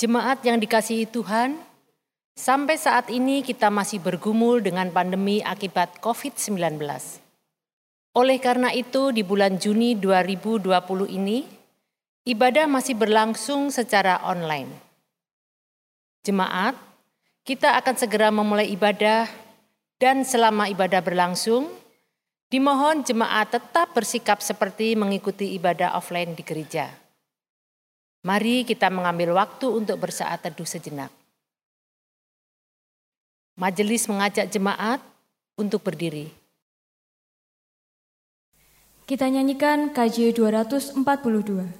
Jemaat yang dikasihi Tuhan, sampai saat ini kita masih bergumul dengan pandemi akibat COVID-19. Oleh karena itu, di bulan Juni 2020 ini, ibadah masih berlangsung secara online. Jemaat, kita akan segera memulai ibadah dan selama ibadah berlangsung, dimohon jemaat tetap bersikap seperti mengikuti ibadah offline di gereja. Mari kita mengambil waktu untuk bersaat teduh sejenak. Majelis mengajak jemaat untuk berdiri. Kita nyanyikan KJ 242.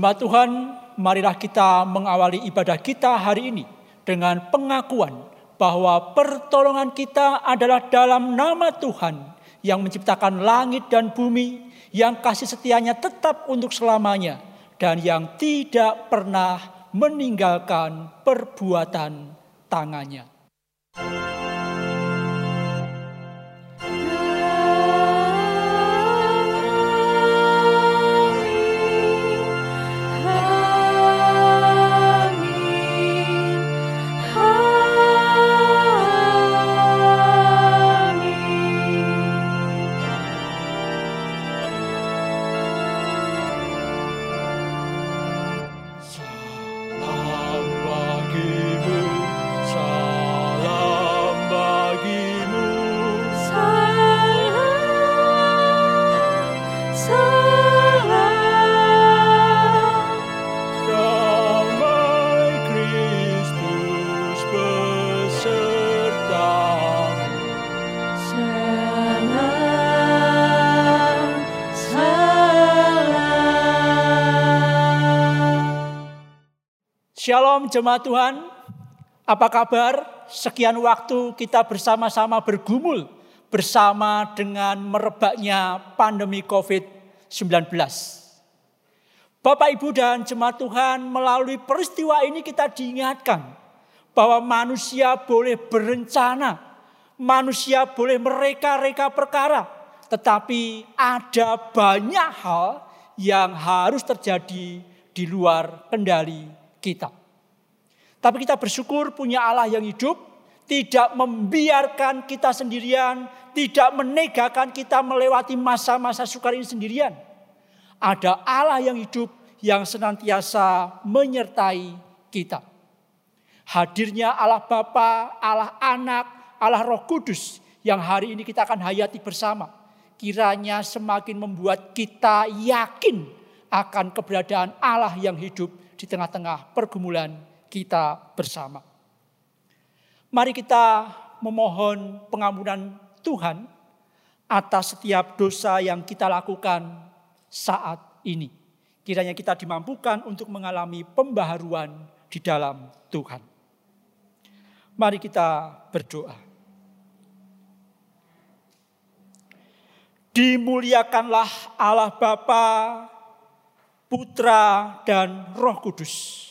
Jemaat Tuhan, marilah kita mengawali ibadah kita hari ini dengan pengakuan bahwa pertolongan kita adalah dalam nama Tuhan yang menciptakan langit dan bumi, yang kasih setianya tetap untuk selamanya, dan yang tidak pernah meninggalkan perbuatan tangannya. Shalom jemaat Tuhan, apa kabar? Sekian waktu kita bersama-sama bergumul bersama dengan merebaknya pandemi COVID-19. Bapak, Ibu, dan jemaat Tuhan, melalui peristiwa ini kita diingatkan bahwa manusia boleh berencana, manusia boleh mereka-reka perkara, tetapi ada banyak hal yang harus terjadi di luar kendali kita. Tapi kita bersyukur punya Allah yang hidup, tidak membiarkan kita sendirian, tidak menegakan kita melewati masa-masa sukar ini sendirian. Ada Allah yang hidup yang senantiasa menyertai kita. Hadirnya Allah Bapa, Allah Anak, Allah Roh Kudus yang hari ini kita akan hayati bersama. Kiranya semakin membuat kita yakin akan keberadaan Allah yang hidup di tengah-tengah pergumulan kita bersama. Mari kita memohon pengampunan Tuhan atas setiap dosa yang kita lakukan saat ini. Kiranya kita dimampukan untuk mengalami pembaharuan di dalam Tuhan. Mari kita berdoa. Dimuliakanlah Allah Bapa, Putra, dan Roh Kudus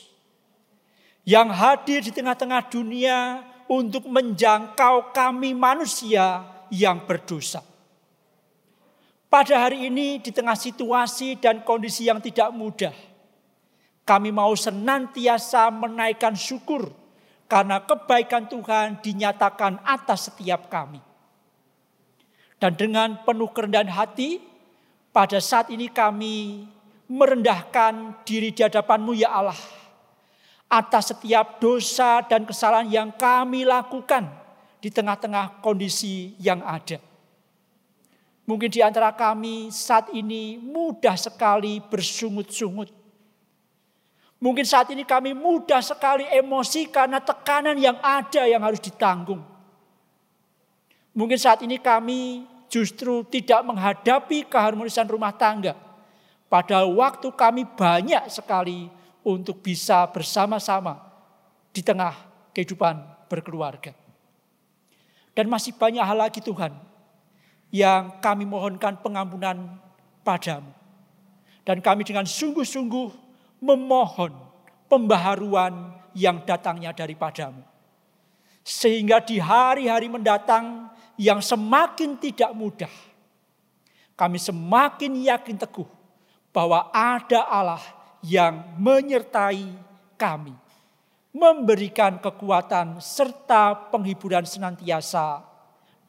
yang hadir di tengah-tengah dunia untuk menjangkau kami manusia yang berdosa. Pada hari ini di tengah situasi dan kondisi yang tidak mudah, kami mau senantiasa menaikkan syukur karena kebaikan Tuhan dinyatakan atas setiap kami. Dan dengan penuh kerendahan hati, pada saat ini kami merendahkan diri di hadapanmu ya Allah. Atas setiap dosa dan kesalahan yang kami lakukan di tengah-tengah kondisi yang ada. Mungkin di antara kami saat ini mudah sekali bersungut-sungut. Mungkin saat ini kami mudah sekali emosi karena tekanan yang ada yang harus ditanggung. Mungkin saat ini kami justru tidak menghadapi keharmonisan rumah tangga. Pada waktu kami banyak sekali untuk bisa bersama-sama di tengah kehidupan berkeluarga. Dan masih banyak hal lagi Tuhan yang kami mohonkan pengampunan padamu. Dan kami dengan sungguh-sungguh memohon pembaharuan yang datangnya daripadamu. Sehingga di hari-hari mendatang yang semakin tidak mudah, kami semakin yakin teguh bahwa ada Allah yang menyertai kami, memberikan kekuatan serta penghiburan senantiasa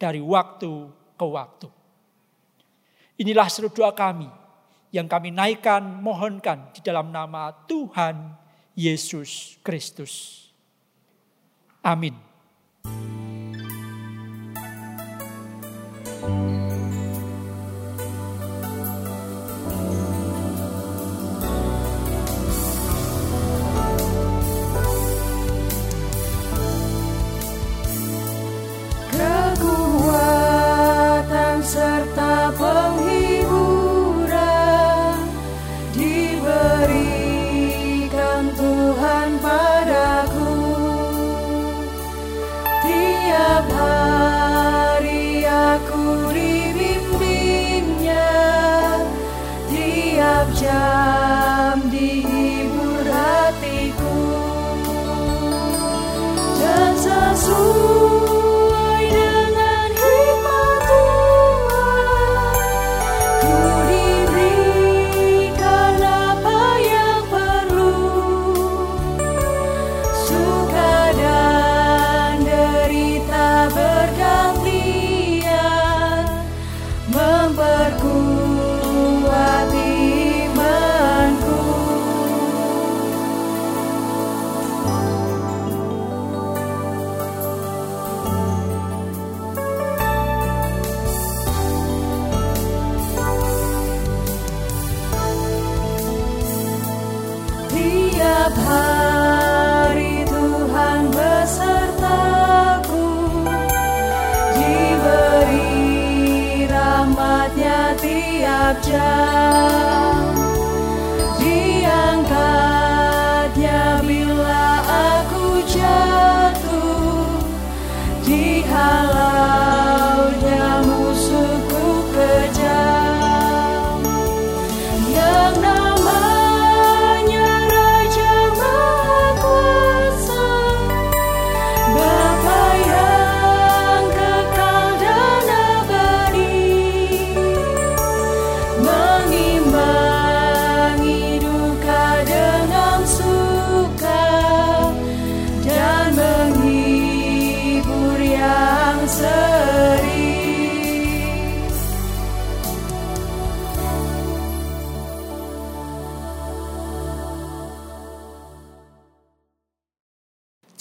dari waktu ke waktu. Inilah seluruh doa kami yang kami naikkan, mohonkan di dalam nama Tuhan Yesus Kristus. Amin.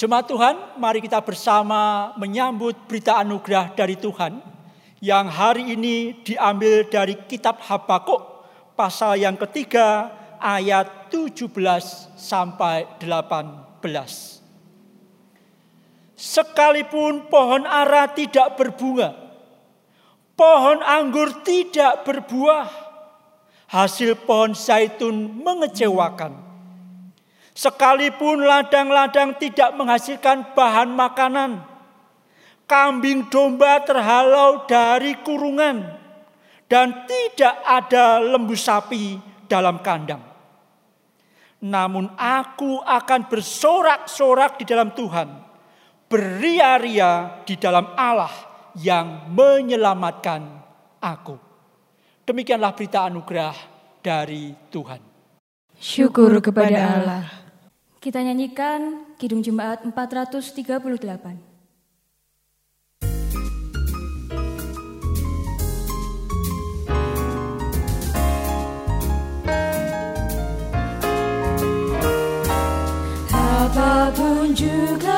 Jemaat Tuhan, mari kita bersama menyambut berita anugerah dari Tuhan yang hari ini diambil dari kitab Habakuk pasal yang ketiga ayat 17 sampai 18. Sekalipun pohon ara tidak berbunga, pohon anggur tidak berbuah, hasil pohon zaitun mengecewakan. Sekalipun ladang-ladang tidak menghasilkan bahan makanan, kambing domba terhalau dari kurungan, dan tidak ada lembu sapi dalam kandang. Namun aku akan bersorak-sorak di dalam Tuhan, beria-ria di dalam Allah yang menyelamatkan aku. Demikianlah berita anugerah dari Tuhan. Syukur kepada Allah. Kita nyanyikan Kidung Jemaat 438. apa pun juga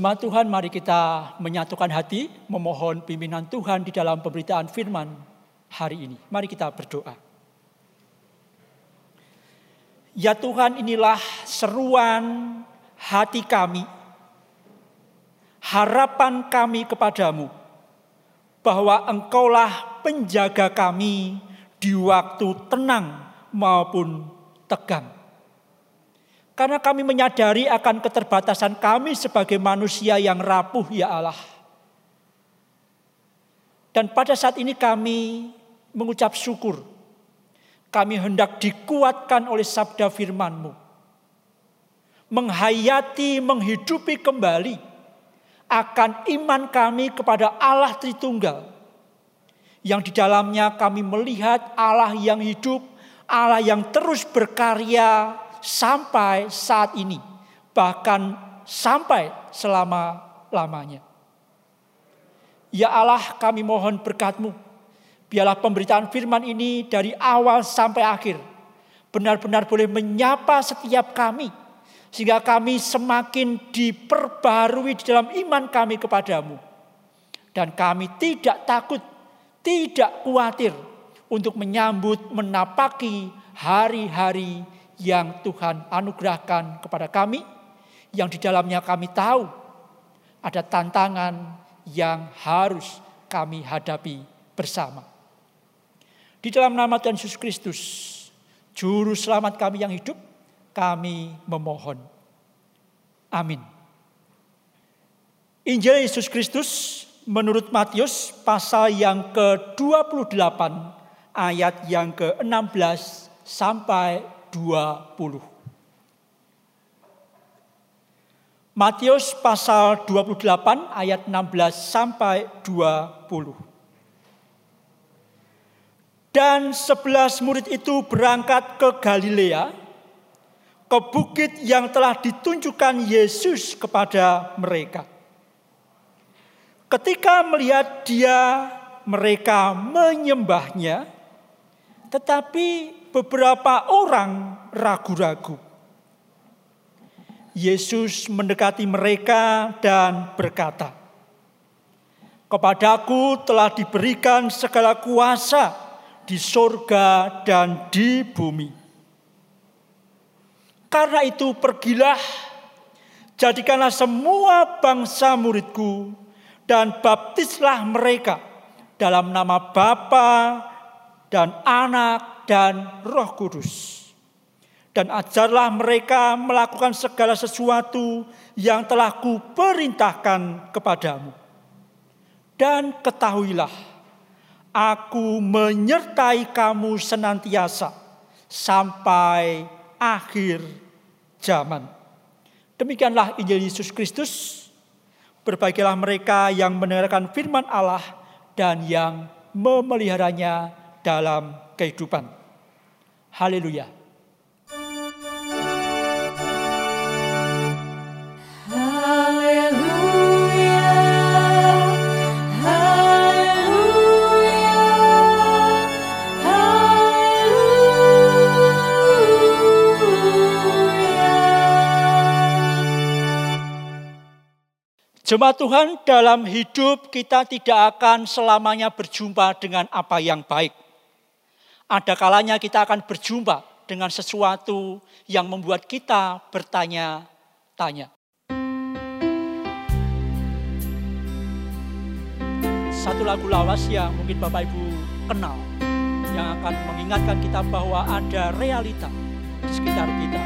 Jemaat Tuhan, mari kita menyatukan hati, memohon pimpinan Tuhan di dalam pemberitaan firman hari ini. Mari kita berdoa. Ya Tuhan, inilah seruan hati kami, harapan kami kepadamu, bahwa Engkaulah penjaga kami di waktu tenang maupun tegang. Karena kami menyadari akan keterbatasan kami sebagai manusia yang rapuh ya Allah. Dan pada saat ini kami mengucap syukur. Kami hendak dikuatkan oleh sabda firman-Mu. Menghayati, menghidupi kembali akan iman kami kepada Allah Tritunggal. Yang di dalamnya kami melihat Allah yang hidup, Allah yang terus berkarya sampai saat ini, bahkan sampai selama-lamanya. Ya Allah kami mohon berkatmu, biarlah pemberitaan firman ini dari awal sampai akhir, benar-benar boleh menyapa setiap kami, sehingga kami semakin diperbarui di dalam iman kami kepadamu. Dan kami tidak takut, tidak khawatir untuk menyambut, menapaki hari-hari yang Tuhan anugerahkan kepada kami, yang di dalamnya kami tahu ada tantangan yang harus kami hadapi bersama. Di dalam nama Tuhan Yesus Kristus, Juru Selamat kami yang hidup, kami memohon. Amin. Injil Yesus Kristus menurut Matius pasal yang ke-28 ayat yang ke-16 sampai 20. Matius pasal 28 ayat 16 sampai 20. Dan sebelas murid itu berangkat ke Galilea, ke bukit yang telah ditunjukkan Yesus kepada mereka. Ketika melihat dia, mereka menyembahnya, tetapi beberapa orang ragu-ragu. Yesus mendekati mereka dan berkata, "Kepadaku telah diberikan segala kuasa di sorga dan di bumi. Karena itu pergilah, jadikanlah semua bangsa muridku dan baptislah mereka dalam nama Bapa dan Anak dan Roh Kudus. Dan ajarlah mereka melakukan segala sesuatu yang telah kuperintahkan kepadamu. Dan ketahuilah, aku menyertai kamu senantiasa sampai akhir zaman. Demikianlah Injil Yesus Kristus. Berbahagialah mereka yang mendengarkan firman Allah dan yang memeliharanya dalam kehidupan. Haleluya. Jemaat Tuhan, dalam hidup kita tidak akan selamanya berjumpa dengan apa yang baik. Ada kalanya kita akan berjumpa dengan sesuatu yang membuat kita bertanya-tanya. Satu lagu lawas yang mungkin Bapak Ibu kenal, yang akan mengingatkan kita bahwa ada realita di sekitar kita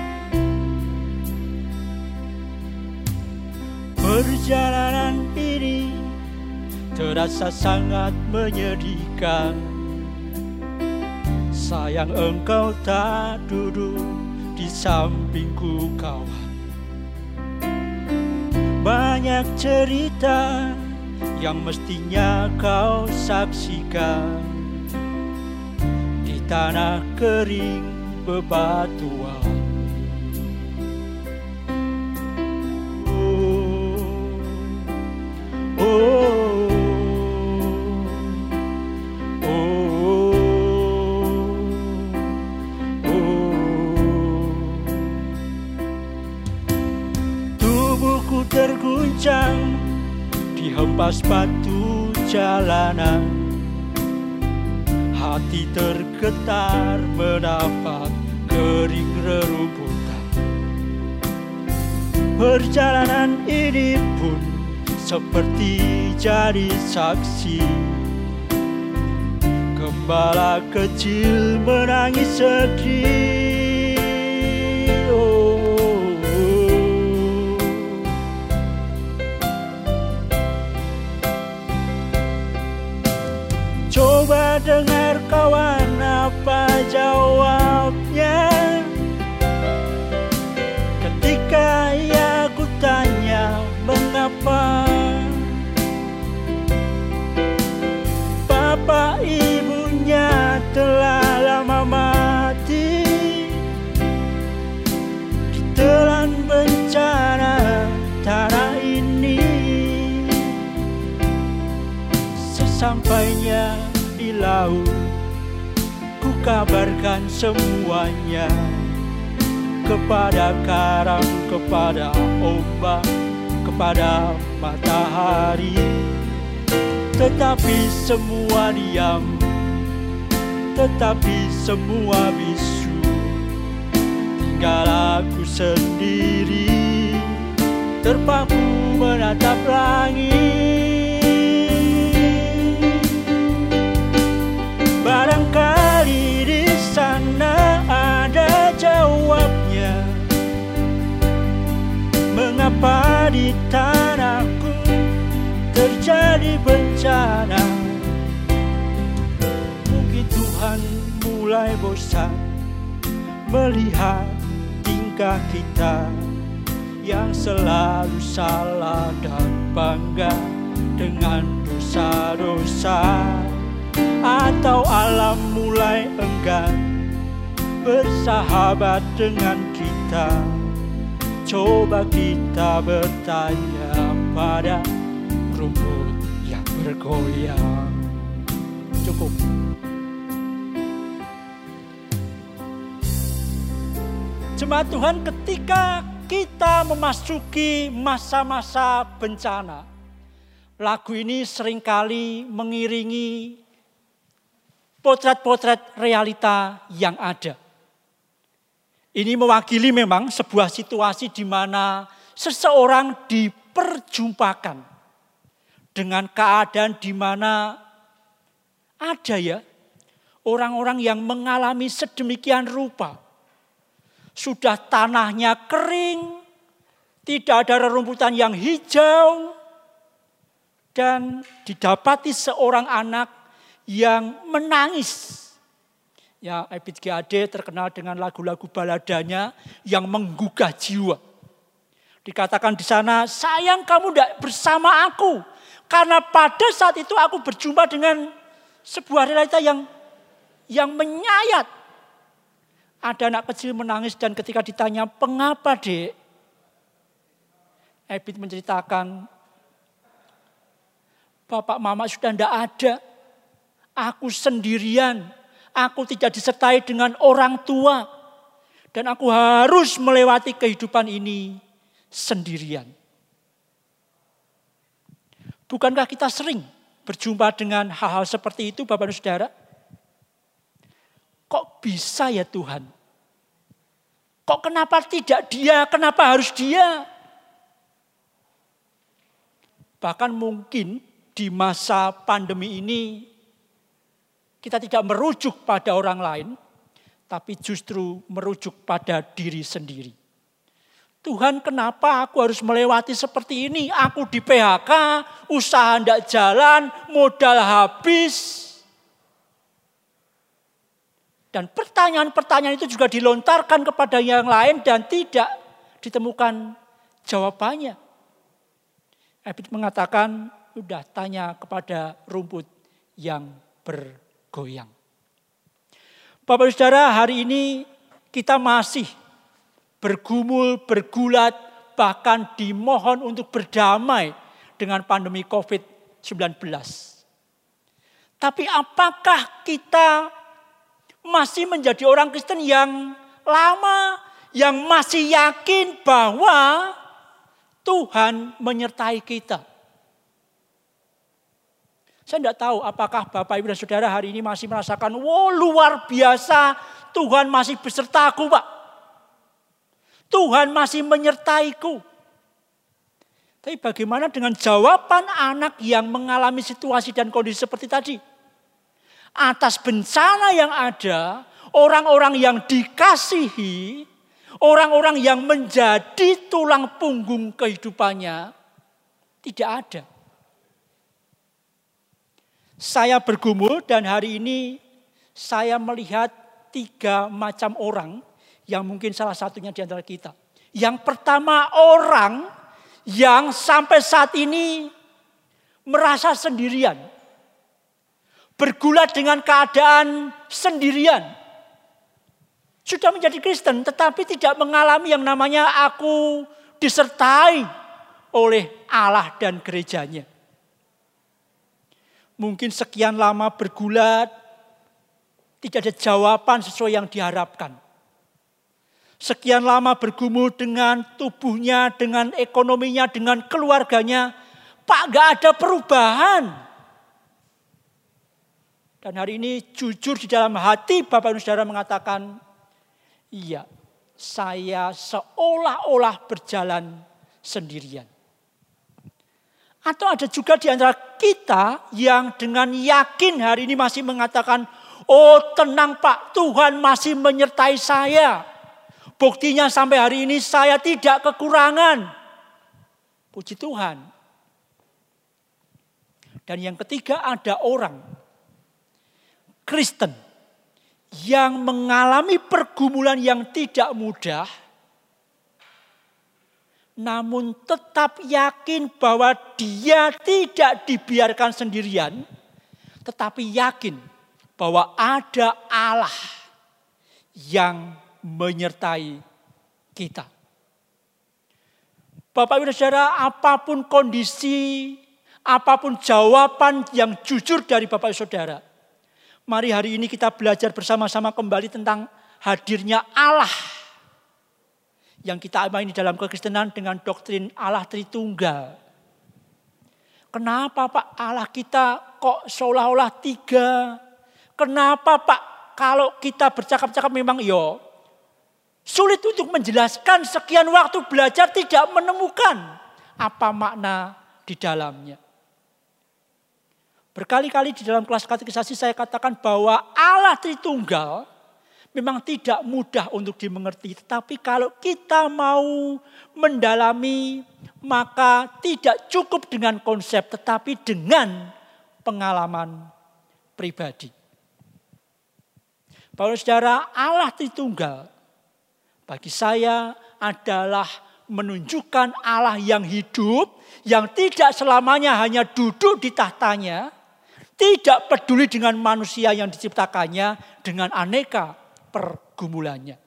Perjalanan ini terasa sangat menyedihkan Sayang engkau tak duduk di sampingku kawan Banyak cerita yang mestinya kau saksikan. Di tanah kering bebatuan terguncang dihempas batu jalanan. Hati tergetar mendapat kering rerumputan Perjalanan ini pun seperti jadi saksi. Gembala kecil menangis sedih dengar kawan apa jawabnya? Ketika ia kutanya mengapa? Bapak ibunya laut Ku kabarkan semuanya Kepada karang, kepada ombak Kepada matahari. Tetapi semua diam Tetapi semua bisu. Tinggal aku sendiri Terpaku menatap langit Barangkali di sana ada jawabnya. Mengapa di tanahku terjadi bencana? Mungkin Tuhan mulai bosan Melihat tingkah kita Yang selalu salah dan bangga Dengan dosa-dosa atau alam mulai enggan bersahabat dengan kita. Coba kita bertanya pada rumput yang bergoyang. Cukup. Jemaat Tuhan ketika kita memasuki masa-masa bencana, lagu ini sering kali mengiringi potret-potret realita yang ada. Ini mewakili memang sebuah situasi di mana seseorang diperjumpakan dengan keadaan di mana ada ya orang-orang yang mengalami sedemikian rupa sudah tanahnya kering, tidak ada rerumputan yang hijau, dan didapati seorang anak yang menangis. Ya, Ebit GAD terkenal dengan lagu-lagu baladanya yang menggugah jiwa. Dikatakan di sana, sayang kamu tidak bersama aku. Karena pada saat itu aku berjumpa dengan sebuah realita yang yang menyayat ada anak kecil menangis dan ketika ditanya, "Pengapa, Dek?" Ebit menceritakan, "Bapak mama sudah tidak ada. Aku sendirian. Aku tidak disertai dengan orang tua. Dan aku harus melewati kehidupan ini sendirian." Bukankah kita sering berjumpa dengan hal-hal seperti itu Bapak dan Saudara? Kok bisa ya Tuhan? Kok kenapa tidak dia? Kenapa harus dia? Bahkan mungkin di masa pandemi ini kita tidak merujuk pada orang lain, tapi justru merujuk pada diri sendiri. Tuhan kenapa aku harus melewati seperti ini? Aku di PHK, usaha tidak jalan, modal habis. Dan pertanyaan-pertanyaan itu juga dilontarkan kepada yang lain dan tidak ditemukan jawabannya. Ebit mengatakan, udah tanya kepada rumput yang bergoyang. Bapak saudara hari ini kita masih bergumul, bergulat, bahkan dimohon untuk berdamai dengan pandemi COVID-19. Tapi apakah kita masih menjadi orang Kristen yang lama, yang masih yakin bahwa Tuhan menyertai kita. Saya tidak tahu apakah Bapak Ibu dan Saudara hari ini masih merasakan, wow luar biasa Tuhan masih besertaku Pak. Tuhan masih menyertaiku. Tapi bagaimana dengan jawaban anak yang mengalami situasi dan kondisi seperti tadi? atas bencana yang ada, orang-orang yang dikasihi, orang-orang yang menjadi tulang punggung kehidupannya, tidak ada. Saya bergumul dan hari ini saya melihat tiga macam orang yang mungkin salah satunya di antara kita. Yang pertama orang yang sampai saat ini merasa sendirian bergulat dengan keadaan sendirian. Sudah menjadi Kristen tetapi tidak mengalami yang namanya aku disertai oleh Allah dan gerejanya. Mungkin sekian lama bergulat, tidak ada jawaban sesuai yang diharapkan. Sekian lama bergumul dengan tubuhnya, dengan ekonominya, dengan keluarganya. Pak gak ada perubahan. Dan hari ini jujur di dalam hati Bapak dan Saudara mengatakan, iya saya seolah-olah berjalan sendirian. Atau ada juga di antara kita yang dengan yakin hari ini masih mengatakan, oh tenang Pak, Tuhan masih menyertai saya. Buktinya sampai hari ini saya tidak kekurangan. Puji Tuhan. Dan yang ketiga ada orang Kristen yang mengalami pergumulan yang tidak mudah, namun tetap yakin bahwa dia tidak dibiarkan sendirian. tetapi yakin bahwa ada Allah yang menyertai kita. Bapak Ibu Saudara, apa pun kondisi, apa pun jawaban yang jujur dari Bapak Ibu Saudara, mari hari ini kita belajar bersama-sama kembali tentang hadirnya Allah yang kita amini dalam kekristenan dengan doktrin Allah Tritunggal. Kenapa Pak Allah kita kok seolah-olah tiga? Kenapa Pak kalau kita bercakap-cakap memang yo sulit untuk menjelaskan sekian waktu belajar tidak menemukan apa makna di dalamnya. Berkali-kali di dalam kelas katekisasi saya katakan bahwa Allah Tritunggal memang tidak mudah untuk dimengerti. Tetapi kalau kita mau mendalami, maka tidak cukup dengan konsep, tetapi dengan pengalaman pribadi. Bahwa saudara Allah Tritunggal bagi saya adalah menunjukkan Allah yang hidup, yang tidak selamanya hanya duduk di tahtanya, tidak peduli dengan manusia yang diciptakannya dengan aneka pergumulannya.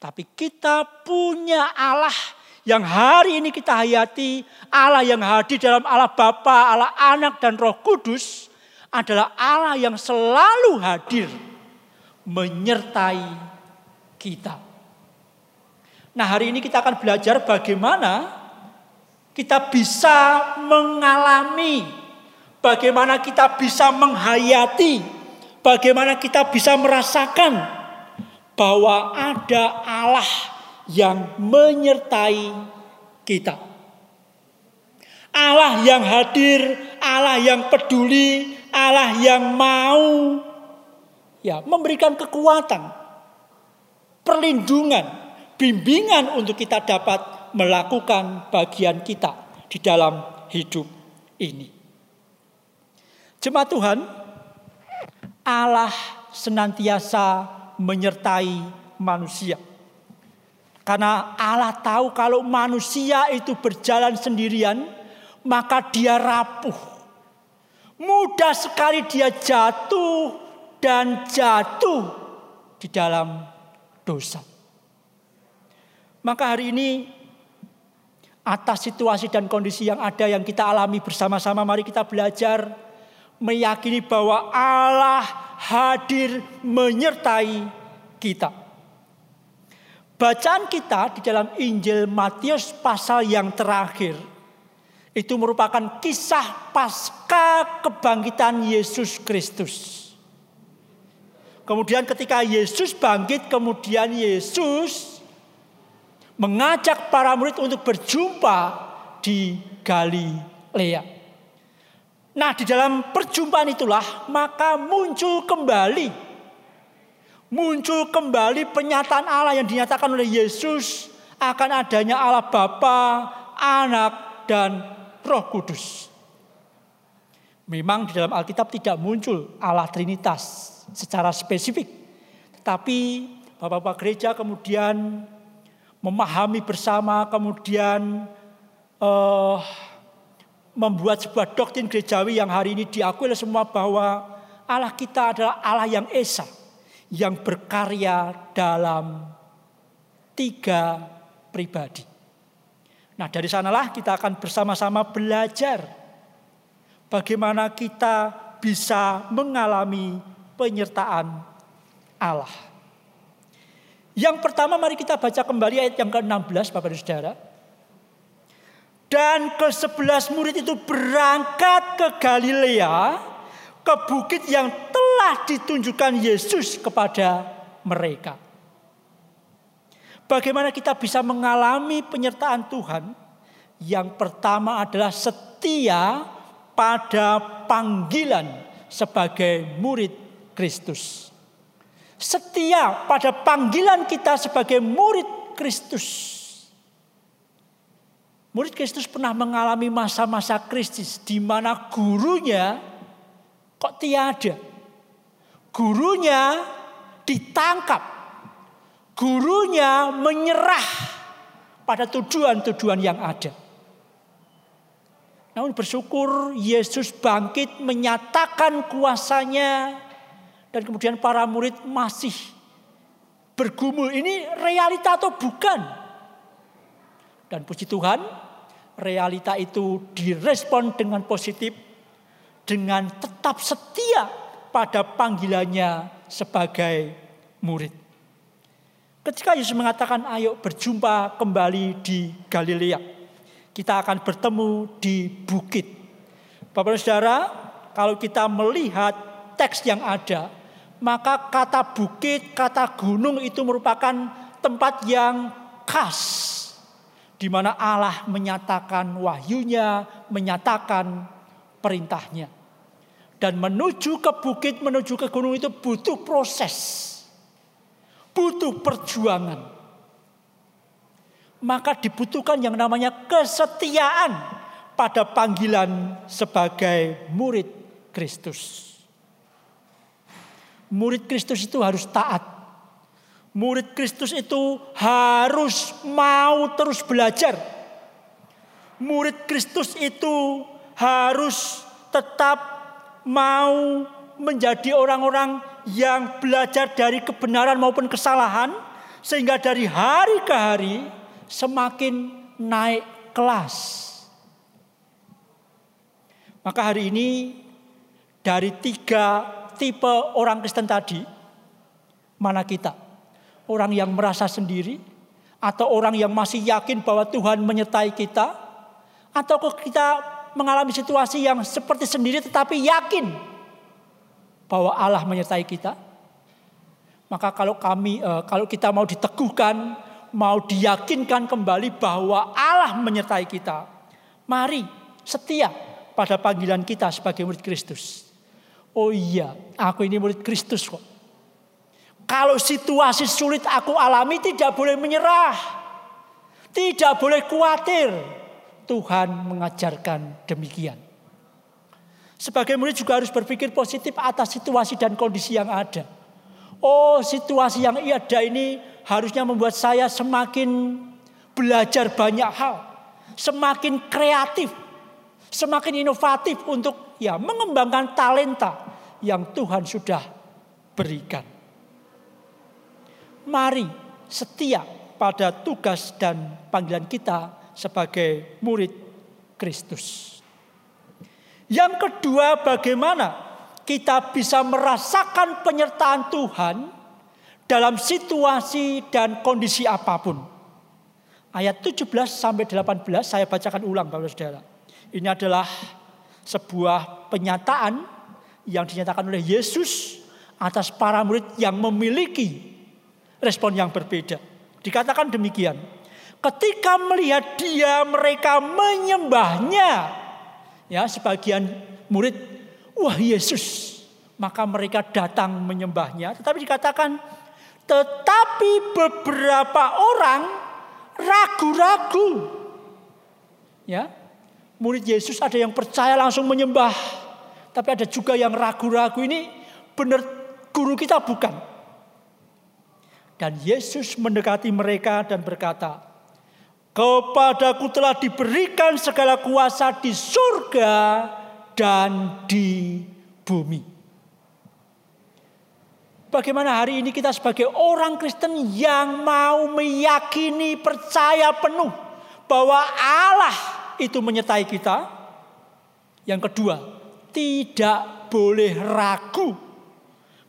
Tapi kita punya Allah yang hari ini kita hayati, Allah yang hadir dalam Allah Bapa, Allah Anak dan Roh Kudus adalah Allah yang selalu hadir menyertai kita. Nah, hari ini kita akan belajar bagaimana kita bisa mengalami, bagaimana kita bisa menghayati, bagaimana kita bisa merasakan bahwa ada Allah yang menyertai kita. Allah yang hadir, Allah yang peduli, Allah yang mau ya memberikan kekuatan, perlindungan, bimbingan untuk kita dapat melakukan bagian kita di dalam hidup ini. Jemaat Tuhan, Allah senantiasa menyertai manusia. Karena Allah tahu kalau manusia itu berjalan sendirian, maka dia rapuh. Mudah sekali dia jatuh dan jatuh di dalam dosa. Maka hari ini atas situasi dan kondisi yang ada yang kita alami bersama-sama mari kita belajar meyakini bahwa Allah hadir menyertai kita. Bacaan kita di dalam Injil Matius pasal yang terakhir itu merupakan kisah pasca kebangkitan Yesus Kristus. Kemudian ketika Yesus bangkit, kemudian Yesus mengajak para murid untuk berjumpa di Galilea. Nah di dalam perjumpaan itulah maka muncul kembali. Muncul kembali penyataan Allah yang dinyatakan oleh Yesus akan adanya Allah Bapa, Anak, dan Roh Kudus. Memang di dalam Alkitab tidak muncul Allah Trinitas secara spesifik. Tetapi Bapak-Bapak gereja kemudian memahami bersama, kemudian uh, membuat sebuah doktrin gerejawi yang hari ini diakui oleh semua bahwa Allah kita adalah Allah yang esa, yang berkarya dalam tiga pribadi. Nah dari sanalah kita akan bersama-sama belajar bagaimana kita bisa mengalami penyertaan Allah. Yang pertama mari kita baca kembali ayat yang ke-16 Bapak dan Saudara. Dan ke sebelas murid itu berangkat ke Galilea, ke bukit yang telah ditunjukkan Yesus kepada mereka. Bagaimana kita bisa mengalami penyertaan Tuhan? Yang pertama adalah setia pada panggilan sebagai murid Kristus. Setia pada panggilan kita sebagai murid Kristus. Murid Kristus pernah mengalami masa-masa krisis di mana gurunya kok tiada. Gurunya ditangkap. Gurunya menyerah pada tujuan-tujuan yang ada. Namun bersyukur Yesus bangkit menyatakan kuasanya dan kemudian para murid masih bergumul. Ini realita atau bukan? Dan puji Tuhan, realita itu direspon dengan positif dengan tetap setia pada panggilannya sebagai murid. Ketika Yesus mengatakan ayo berjumpa kembali di Galilea kita akan bertemu di bukit. Bapak dan Saudara, kalau kita melihat teks yang ada, maka kata bukit, kata gunung itu merupakan tempat yang khas di mana Allah menyatakan wahyunya, menyatakan perintahnya. Dan menuju ke bukit, menuju ke gunung itu butuh proses. Butuh perjuangan maka dibutuhkan yang namanya kesetiaan pada panggilan sebagai murid Kristus. Murid Kristus itu harus taat. Murid Kristus itu harus mau terus belajar. Murid Kristus itu harus tetap mau menjadi orang-orang yang belajar dari kebenaran maupun kesalahan, sehingga dari hari ke hari semakin naik kelas. Maka hari ini dari tiga tipe orang Kristen tadi, mana kita? Orang yang merasa sendiri, atau orang yang masih yakin bahwa Tuhan menyertai kita, atau kita mengalami situasi yang seperti sendiri tetapi yakin bahwa Allah menyertai kita. Maka kalau kami, eh, kalau kita mau diteguhkan, mau diyakinkan kembali bahwa Allah menyertai kita. Mari setia pada panggilan kita sebagai murid Kristus. Oh iya, aku ini murid Kristus kok. Kalau situasi sulit aku alami tidak boleh menyerah. Tidak boleh khawatir. Tuhan mengajarkan demikian. Sebagai murid juga harus berpikir positif atas situasi dan kondisi yang ada. Oh situasi yang ada ini harusnya membuat saya semakin belajar banyak hal, semakin kreatif, semakin inovatif untuk ya mengembangkan talenta yang Tuhan sudah berikan. Mari setia pada tugas dan panggilan kita sebagai murid Kristus. Yang kedua, bagaimana kita bisa merasakan penyertaan Tuhan dalam situasi dan kondisi apa pun. Ayat 17 sampai 18 saya bacakan ulang Bapak Saudara. Ini adalah sebuah penyataan yang dinyatakan oleh Yesus atas para murid yang memiliki respon yang berbeda. Dikatakan demikian. Ketika melihat dia mereka menyembahnya. Ya sebagian murid, wah Yesus. Maka mereka datang menyembahnya. Tetapi dikatakan tetapi beberapa orang ragu-ragu. Ya. Murid Yesus ada yang percaya langsung menyembah. Tapi ada juga yang ragu-ragu ini benar guru kita bukan. Dan Yesus mendekati mereka dan berkata, Kepadaku telah diberikan segala kuasa di surga dan di bumi. Bagaimana hari ini kita sebagai orang Kristen yang mau meyakini percaya penuh bahwa Allah itu menyertai kita. Yang kedua, tidak boleh ragu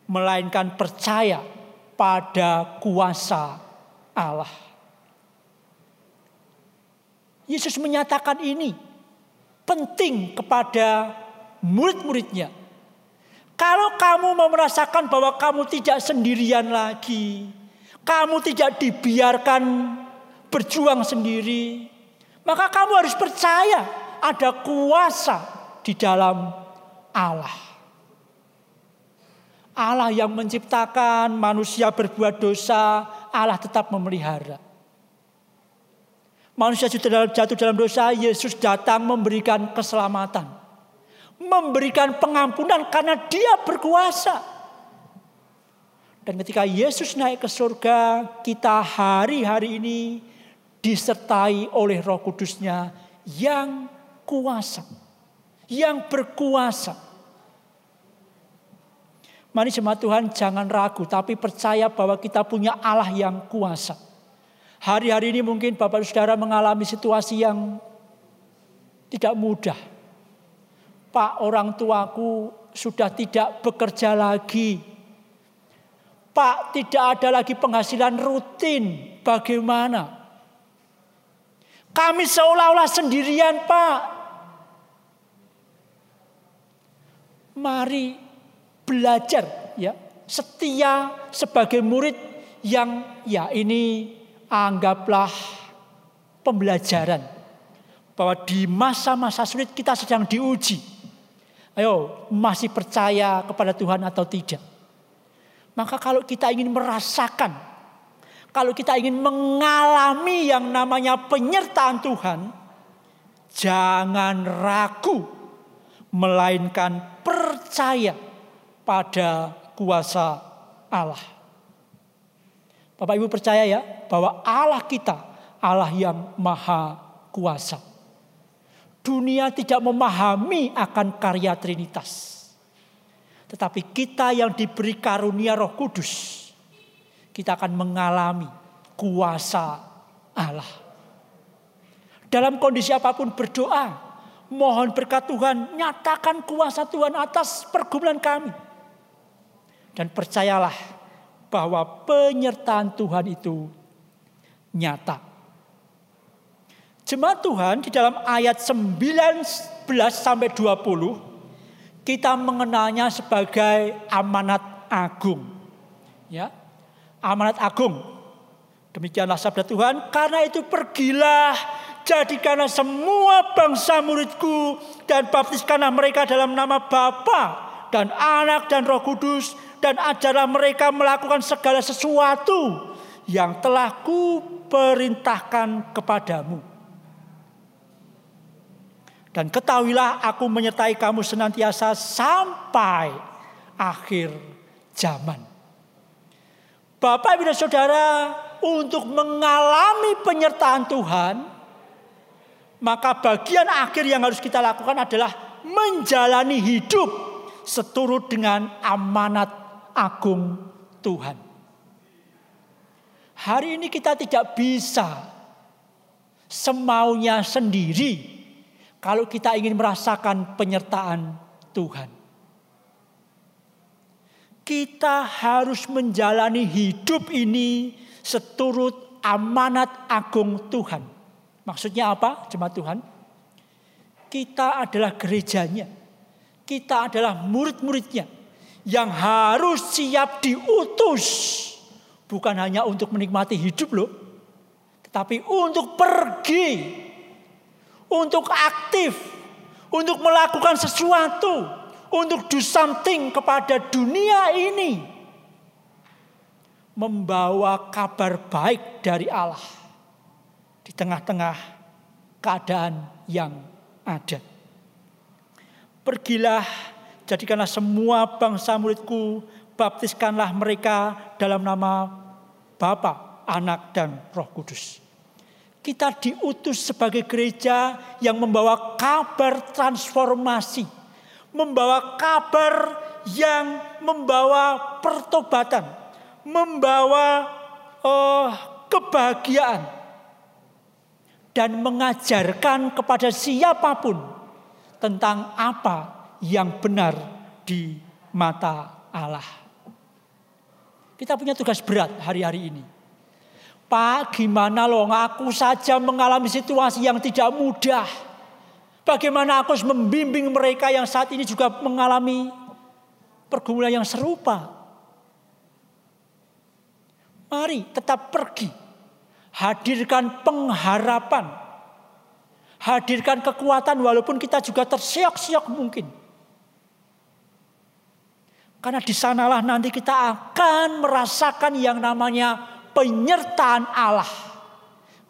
melainkan percaya pada kuasa Allah. Yesus menyatakan ini penting kepada murid-muridnya kalau kamu mau merasakan bahwa kamu tidak sendirian lagi, kamu tidak dibiarkan berjuang sendiri, maka kamu harus percaya ada kuasa di dalam Allah. Allah yang menciptakan manusia berbuat dosa, Allah tetap memelihara. Manusia jatuh dalam dosa, Yesus datang memberikan keselamatan memberikan pengampunan karena dia berkuasa. Dan ketika Yesus naik ke surga, kita hari-hari ini disertai oleh roh kudusnya yang kuasa. Yang berkuasa. Mari jemaat Tuhan jangan ragu tapi percaya bahwa kita punya Allah yang kuasa. Hari-hari ini mungkin Bapak Saudara mengalami situasi yang tidak mudah. Pak orang tuaku sudah tidak bekerja lagi. Pak tidak ada lagi penghasilan rutin. Bagaimana? Kami seolah-olah sendirian Pak. Mari belajar ya setia sebagai murid yang ya ini anggaplah pembelajaran bahwa di masa-masa sulit kita sedang diuji. Ayo, masih percaya kepada Tuhan atau tidak? Maka kalau kita ingin merasakan, kalau kita ingin mengalami yang namanya penyertaan Tuhan, jangan ragu, melainkan percaya pada kuasa Allah. Bapak Ibu percaya ya bahwa Allah kita Allah yang maha kuasa. Dunia tidak memahami akan karya Trinitas. Tetapi kita yang diberi karunia Roh Kudus, kita akan mengalami kuasa Allah. Dalam kondisi apa pun berdoa, mohon berkat Tuhan, nyatakan kuasa Tuhan atas pergumulan kami. Dan percayalah bahwa penyertaan Tuhan itu nyata. Jemaat Tuhan di dalam ayat 19 sampai 20 kita mengenalnya sebagai amanat agung. Ya. Amanat agung. Demikianlah sabda Tuhan, karena itu pergilah jadikanlah semua bangsa muridku dan baptiskanlah mereka dalam nama Bapa dan Anak dan Roh Kudus dan ajarlah mereka melakukan segala sesuatu yang telah kuperintahkan kepadamu. Dan ketahuilah aku menyertai kamu senantiasa sampai akhir zaman. Bapak Ibu dan Saudara, untuk mengalami penyertaan Tuhan, maka bagian akhir yang harus kita lakukan adalah menjalani hidup seturut dengan amanat agung Tuhan. Hari ini kita tidak bisa semaunya sendiri kalau kita ingin merasakan penyertaan Tuhan. Kita harus menjalani hidup ini seturut amanat agung Tuhan. Maksudnya apa, jemaat Tuhan? Kita adalah gerejanya. Kita adalah murid-muridnya yang harus siap diutus. Bukan hanya untuk menikmati hidup loh. Tetapi untuk pergi untuk aktif, untuk melakukan sesuatu, untuk do something kepada dunia ini. Membawa kabar baik dari Allah di tengah-tengah keadaan yang ada. Pergilah, jadikanlah semua bangsa muridku, baptiskanlah mereka dalam nama Bapa, Anak, dan Roh Kudus. Kita diutus sebagai gereja yang membawa kabar transformasi. Membawa kabar yang membawa pertobatan. Membawa uh, kebahagiaan. Dan mengajarkan kepada siapa pun tentang apa yang benar di mata Allah. Kita punya tugas berat hari-hari ini Pak, gimana loh aku saja mengalami situasi yang tidak mudah. Bagaimana aku harus membimbing mereka yang saat ini juga mengalami pergumulan yang serupa. Mari tetap pergi. Hadirkan pengharapan. Hadirkan kekuatan walaupun kita juga tersiok-siok mungkin. Karena di sanalah nanti kita akan merasakan yang namanya penyertaan Allah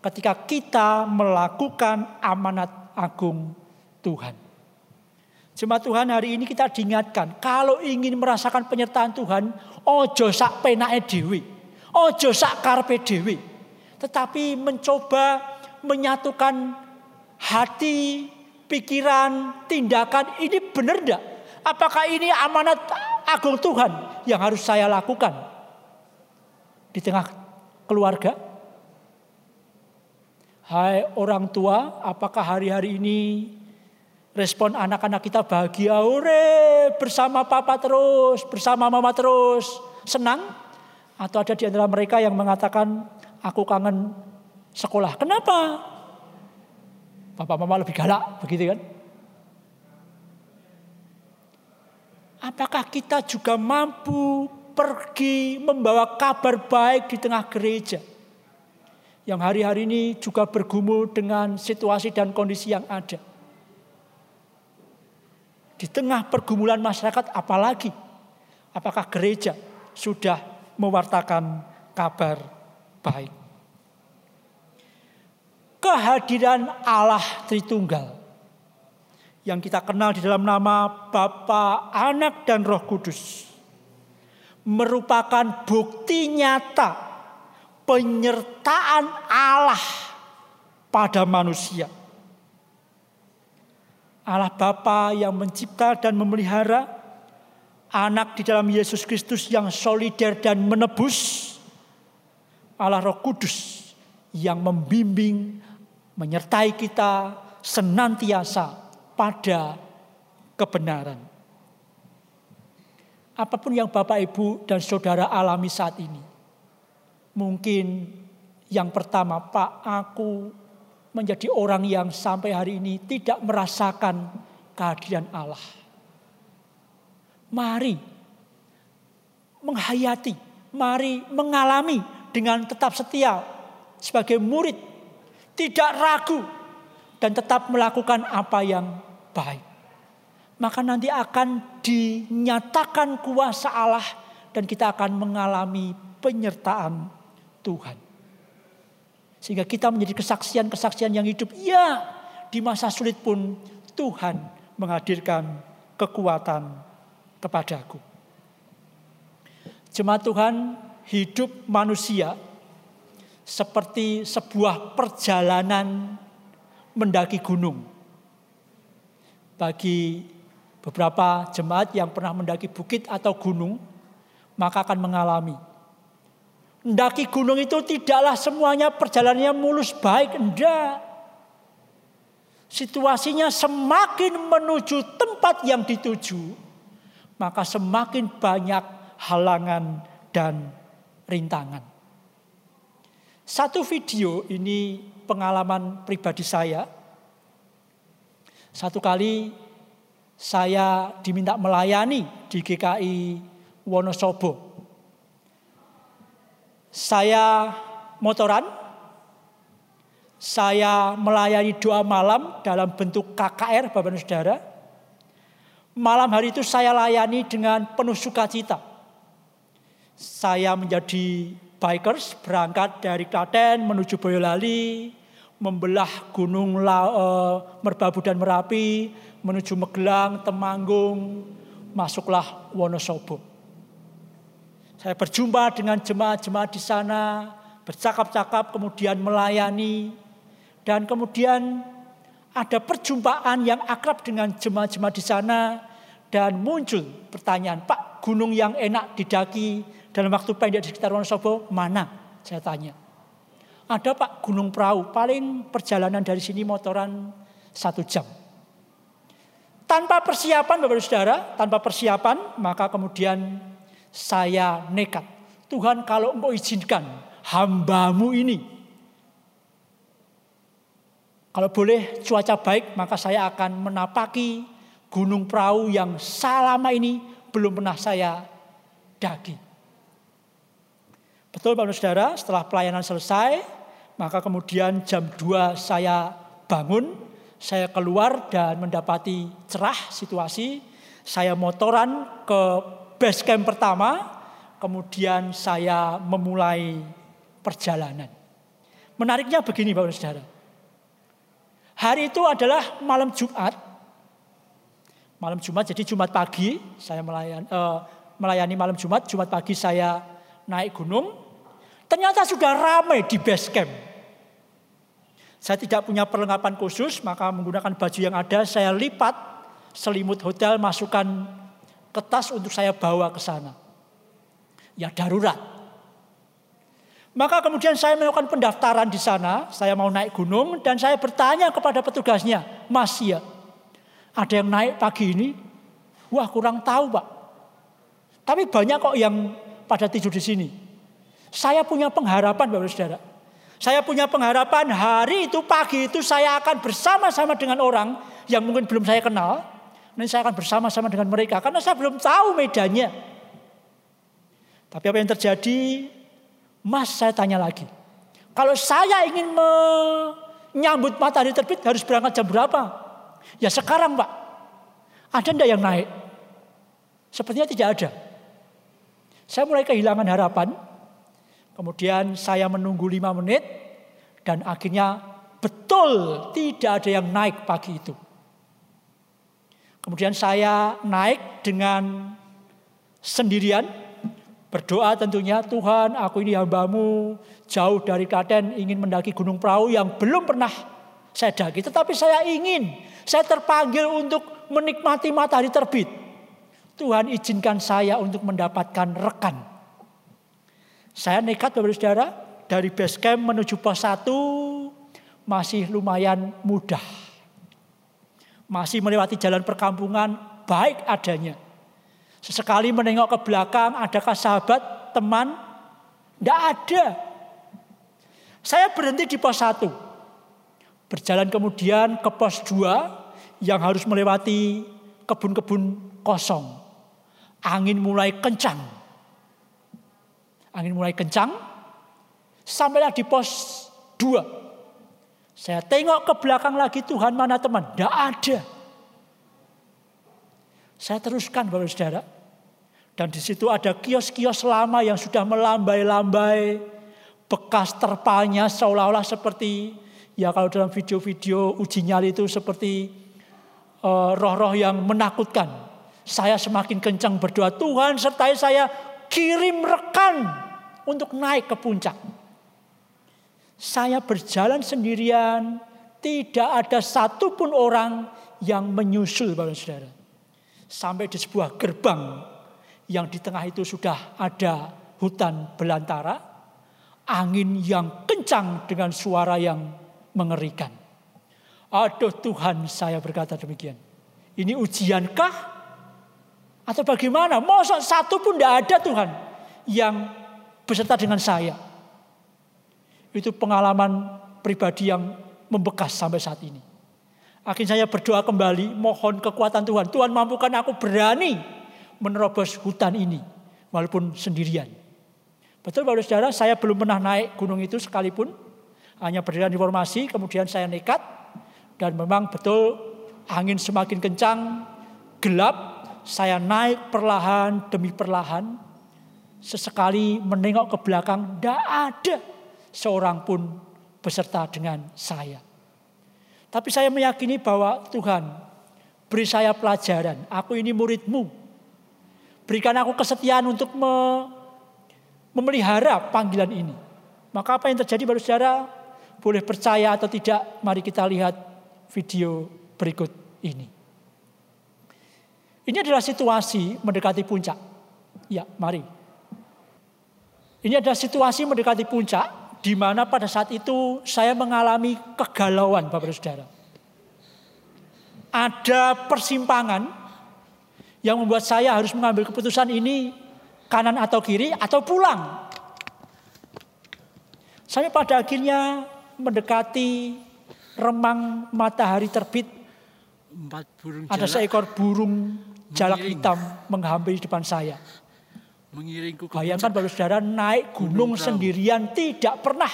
ketika kita melakukan amanat agung Tuhan. Jemaat Tuhan hari ini kita diingatkan kalau ingin merasakan penyertaan Tuhan, ojo sak penake dewi, ojo sak karpe dewi, tetapi mencoba menyatukan hati, pikiran, tindakan ini benar enggak? Apakah ini amanat agung Tuhan yang harus saya lakukan di tengah keluarga? Hai orang tua, apakah hari-hari ini respon anak-anak kita bahagia, ore bersama papa terus, bersama mama terus, senang? Atau ada di antara mereka yang mengatakan, aku kangen sekolah. Kenapa? Bapak mama lebih galak, begitu kan? Apakah kita juga mampu pergi membawa kabar baik di tengah gereja? Yang hari-hari ini juga bergumul dengan situasi dan kondisi yang ada. Di tengah pergumulan masyarakat apalagi? Apakah gereja sudah mewartakan kabar baik? Kehadiran Allah Tritunggal yang kita kenal di dalam nama Bapa, Anak, dan Roh Kudus merupakan bukti nyata penyertaan Allah pada manusia. Allah Bapa yang mencipta dan memelihara anak di dalam Yesus Kristus yang solider dan menebus. Allah Roh Kudus yang membimbing, menyertai kita senantiasa pada kebenaran. Apa pun yang Bapak, Ibu, dan Saudara alami saat ini. Mungkin yang pertama, Pak, aku menjadi orang yang sampai hari ini tidak merasakan kehadiran Allah. Mari menghayati, mari mengalami dengan tetap setia sebagai murid, tidak ragu dan tetap melakukan apa yang baik. Maka nanti akan dinyatakan kuasa Allah dan kita akan mengalami penyertaan Tuhan. Sehingga kita menjadi kesaksian-kesaksian yang hidup. Ya, di masa sulit pun Tuhan menghadirkan kekuatan kepadaku. Jemaat Tuhan, hidup manusia seperti sebuah perjalanan mendaki gunung. Bagi beberapa jemaat yang pernah mendaki bukit atau gunung, maka akan mengalami. Mendaki gunung itu tidaklah semuanya perjalanannya mulus baik, enggak. Situasinya semakin menuju tempat yang dituju, maka semakin banyak halangan dan rintangan. Satu video ini pengalaman pribadi saya. Satu kali saya diminta melayani di GKI Wonosobo. Saya motoran, saya melayani doa malam dalam bentuk KKR Bapak dan Saudara. Malam hari itu saya layani dengan penuh sukacita. Saya menjadi bikers berangkat dari Klaten menuju Boyolali, membelah gunung uh, Merbabu dan Merapi, menuju Megelang, Temanggung, masuklah Wonosobo. Saya berjumpa dengan jemaat-jemaat di sana, bercakap-cakap, kemudian melayani, dan kemudian ada perjumpaan yang akrab dengan jemaat-jemaat di sana, dan muncul pertanyaan, Pak, gunung yang enak didaki dalam waktu pendek di sekitar Wonosobo mana? Saya tanya. Ada Pak Gunung Perahu, paling perjalanan dari sini motoran satu jam. Tanpa persiapan Bapak Saudara, tanpa persiapan maka kemudian saya nekat. Tuhan kalau engkau izinkan hambamu ini. Kalau boleh cuaca baik maka saya akan menapaki gunung perahu yang selama ini belum pernah saya daki. Betul Bapak Saudara, setelah pelayanan selesai, maka kemudian jam 2 saya bangun, saya keluar dan mendapati cerah situasi. Saya motoran ke base camp pertama, kemudian saya memulai perjalanan. Menariknya begini Bapak Saudara. Hari itu adalah malam Jumat. Malam Jumat jadi Jumat pagi saya melayani, uh, melayani malam Jumat, Jumat pagi saya naik gunung, Ternyata sudah ramai di base camp. Saya tidak punya perlengkapan khusus, maka menggunakan baju yang ada, saya lipat selimut hotel, masukkan ke tas untuk saya bawa ke sana. Ya darurat. Maka kemudian saya melakukan pendaftaran di sana, saya mau naik gunung dan saya bertanya kepada petugasnya, Mas ya, ada yang naik pagi ini? Wah kurang tahu pak. Tapi banyak kok yang pada tidur di sini. Saya punya pengharapan Bapak Saudara. Saya punya pengharapan hari itu pagi itu saya akan bersama-sama dengan orang yang mungkin belum saya kenal. Dan saya akan bersama-sama dengan mereka karena saya belum tahu medannya. Tapi apa yang terjadi? Mas saya tanya lagi. Kalau saya ingin menyambut matahari terbit harus berangkat jam berapa? Ya sekarang pak. Ada ndak yang naik? Sepertinya tidak ada. Saya mulai kehilangan harapan. Kemudian saya menunggu lima menit. Dan akhirnya betul tidak ada yang naik pagi itu. Kemudian saya naik dengan sendirian. Berdoa tentunya Tuhan aku ini hambamu jauh dari Klaten ingin mendaki Gunung Perahu yang belum pernah saya daki. Tetapi saya ingin, saya terpanggil untuk menikmati matahari terbit. Tuhan izinkan saya untuk mendapatkan rekan. Saya nekat Bapak Saudara dari base camp menuju pos 1 masih lumayan mudah. Masih melewati jalan perkampungan baik adanya. Sesekali menengok ke belakang, adakah sahabat, teman? Tidak ada. Saya berhenti di pos 1. Berjalan kemudian ke pos 2 yang harus melewati kebun-kebun kosong. Angin mulai kencang. Angin mulai kencang. Sampailah di pos 2. Saya tengok ke belakang lagi Tuhan mana teman. Tidak ada. Saya teruskan Bapak Saudara. Dan di situ ada kios-kios lama yang sudah melambai-lambai. Bekas terpalnya seolah-olah seperti ya kalau dalam video-video uji nyali itu seperti uh, roh-roh yang menakutkan. Saya semakin kencang berdoa, Tuhan sertai saya kirim rekan untuk naik ke puncak. Saya berjalan sendirian, tidak ada satupun orang yang menyusul Bapak Saudara. Sampai di sebuah gerbang yang di tengah itu sudah ada hutan belantara, angin yang kencang dengan suara yang mengerikan. Aduh Tuhan saya berkata demikian. Ini ujiankah? Atau bagaimana? Masa satu pun tidak ada Tuhan yang beserta dengan saya. Itu pengalaman pribadi yang membekas sampai saat ini. Akhirnya saya berdoa kembali, mohon kekuatan Tuhan. Tuhan mampukan aku berani menerobos hutan ini, walaupun sendirian. Betul Bapak Saudara, saya belum pernah naik gunung itu sekalipun. Hanya berdirian di formasi, kemudian saya nekat. Dan memang betul angin semakin kencang, gelap. Saya naik perlahan demi perlahan. Sesekali menengok ke belakang, tidak ada seorang pun beserta dengan saya. Tapi saya meyakini bahwa Tuhan beri saya pelajaran. Aku ini muridmu. Berikan aku kesetiaan untuk me memelihara panggilan ini. Maka apa yang terjadi baru saudara boleh percaya atau tidak, mari kita lihat video berikut ini. Ini adalah situasi mendekati puncak. Ya, mari. Ini adalah situasi mendekati puncak di mana pada saat itu saya mengalami kegalauan Bapak Saudara. Ada persimpangan yang membuat saya harus mengambil keputusan ini kanan atau kiri atau pulang. Saya pada akhirnya mendekati remang matahari terbit. Empat burung Ada jalak seekor burung jalak hitam menghampiri depan saya. Mengiringku ke Bayangkan baru saudara naik gunung Gunung sendirian tidak pernah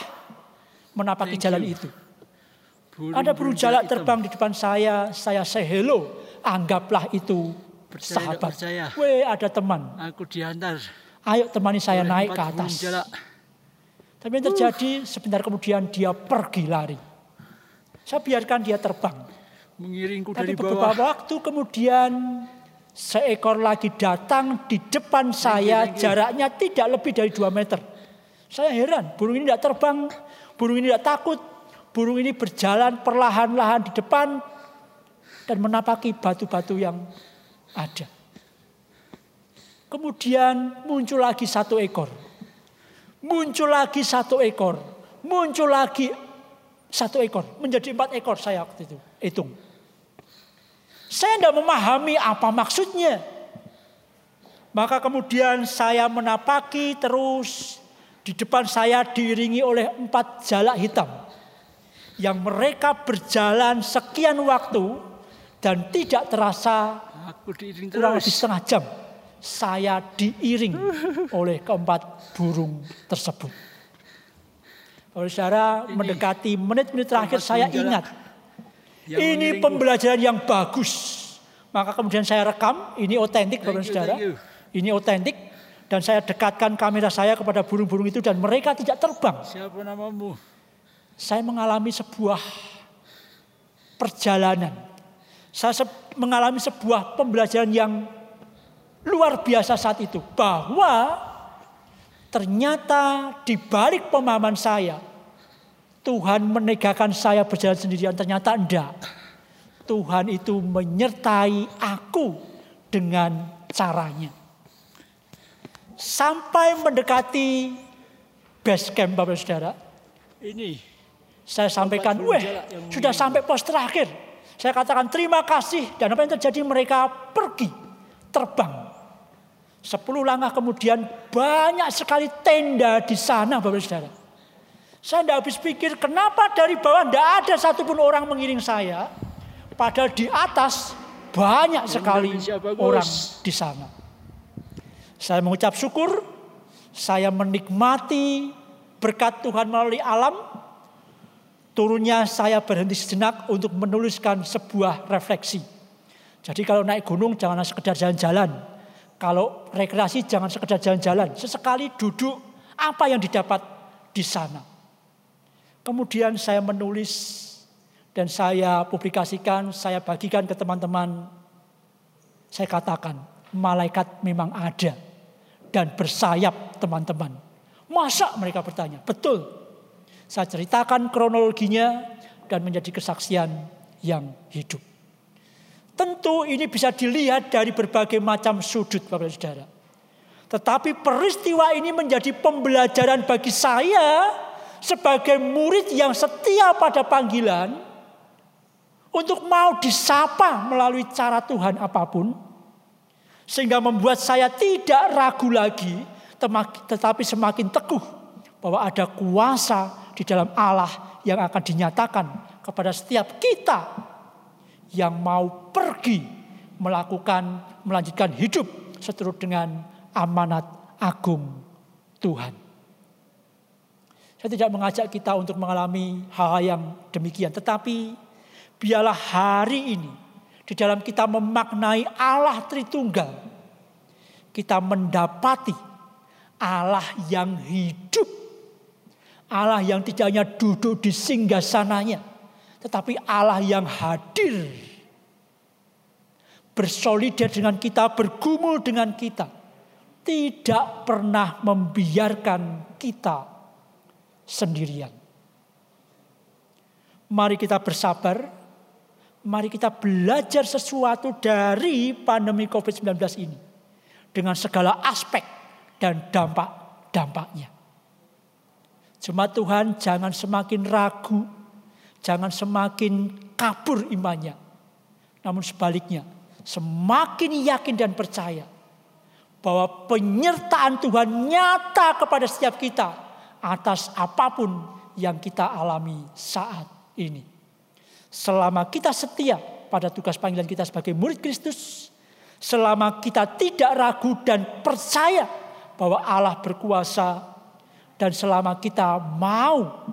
menapaki Thank jalan you. itu. Burung- Ada burung jalak terbang di depan saya, saya say hello. Anggaplah itu Percaya, sahabat. percaya. Weh ada teman. Aku diantar. Ayo temani saya oleh naik ke atas. jalak. Tapi yang terjadi sebentar kemudian dia pergi lari. Saya biarkan dia terbang. Mengiringku Tapi dari beberapa bawah. waktu kemudian seekor lagi datang di depan saya jaraknya tidak lebih dari 2 meter. Saya heran, burung ini tidak terbang, burung ini tidak takut, Burung ini berjalan perlahan-lahan di depan dan menapaki batu-batu yang ada. Kemudian muncul lagi satu ekor. Muncul lagi satu ekor. Muncul lagi satu ekor. Menjadi empat ekor saya waktu itu. Hitung. Saya tidak memahami apa maksudnya. Maka kemudian saya menapaki terus. Di depan saya diiringi oleh empat jalak hitam. Yang mereka berjalan sekian waktu. Dan tidak terasa Aku diiring kurang lebih setengah jam saya diiring oleh keempat burung tersebut. Kalau saudara mendekati menit-menit terakhir saya ingat Yang ini pembelajaran yang bagus. Maka kemudian saya rekam, ini otentik Bapak Saudara. Ini otentik dan saya dekatkan kamera saya kepada burung-burung itu dan mereka tidak terbang. Siapa namamu? Saya mengalami sebuah perjalanan. Saya se- mengalami sebuah pembelajaran yang luar biasa saat itu. Bahwa ternyata di balik pemahaman saya, Tuhan menegakkan saya berjalan sendirian. Ternyata enggak. Tuhan itu menyertai aku dengan caranya. Sampai mendekati base camp Bapak Saudara, Ini. saya sampaikan, weh, sudah sampai pos terakhir. Saya katakan terima kasih dan apa yang terjadi mereka pergi terbang. Sepuluh langkah kemudian banyak sekali tenda di sana Bapak Saudara. Saya tidak habis pikir kenapa dari bawah tidak ada satupun orang mengiring saya. Padahal di atas banyak sekali orang di sana. Saya mengucap syukur, saya menikmati berkat Tuhan melalui alam. Turunnya saya berhenti sejenak untuk menuliskan sebuah refleksi. Jadi kalau naik gunung jangan sekedar jalan-jalan. Kalau rekreasi jangan sekedar jalan-jalan. Sesekali duduk apa yang didapat di sana. Kemudian saya menulis dan saya publikasikan, saya bagikan ke teman-teman. Saya katakan, malaikat memang ada dan bersayap teman-teman. Masa mereka bertanya? Betul. Saya ceritakan kronologinya dan menjadi kesaksian yang hidup. Tentu ini bisa dilihat dari berbagai macam sudut Bapak Saudara. Tetapi peristiwa ini menjadi pembelajaran bagi saya sebagai murid yang setia pada panggilan untuk mau disapa melalui cara Tuhan apa pun sehingga membuat saya tidak ragu lagi tetapi semakin teguh bahwa ada kuasa di dalam Allah yang akan dinyatakan kepada setiap kita yang mau pergi melakukan melanjutkan hidup seturut dengan amanat agung Tuhan. Saya tidak mengajak kita untuk mengalami hal-hal yang demikian, tetapi biarlah hari ini di dalam kita memaknai Allah Tritunggal, kita mendapati Allah yang hidup, Allah yang tidak hanya duduk di singgah sananya, tetapi Allah yang hadir, bersolidar dengan kita, bergumul dengan kita, tidak pernah membiarkan kita sendirian. Mari kita bersabar, mari kita belajar sesuatu dari pandemi COVID-19 ini. Dengan segala aspek dan dampak-dampaknya. Jemaat Tuhan jangan semakin ragu, jangan semakin kabur imannya. Namun sebaliknya, semakin yakin dan percaya bahwa penyertaan Tuhan nyata kepada setiap kita atas apa pun yang kita alami saat ini. Selama kita setia pada tugas panggilan kita sebagai murid Kristus, selama kita tidak ragu dan percaya bahwa Allah berkuasa dan selama kita mau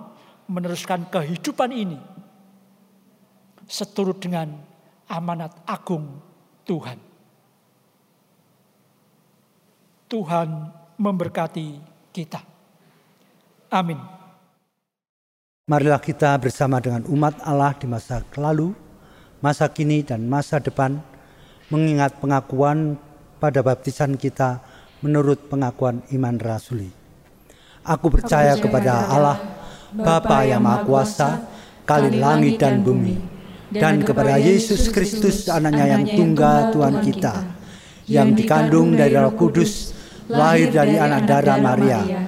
meneruskan kehidupan ini seturut dengan amanat agung Tuhan. Tuhan memberkati kita. Amin. Marilah kita bersama dengan umat Allah di masa lalu, masa kini dan masa depan mengingat pengakuan pada baptisan kita menurut pengakuan iman rasuli. Aku percaya kepada Allah, Bapa yang Maha Kuasa, kali langit dan bumi, dan kepada Yesus Kristus anaknya yang tunggal Tuhan kita, yang dikandung dari roh kudus, lahir dari anak darah Maria,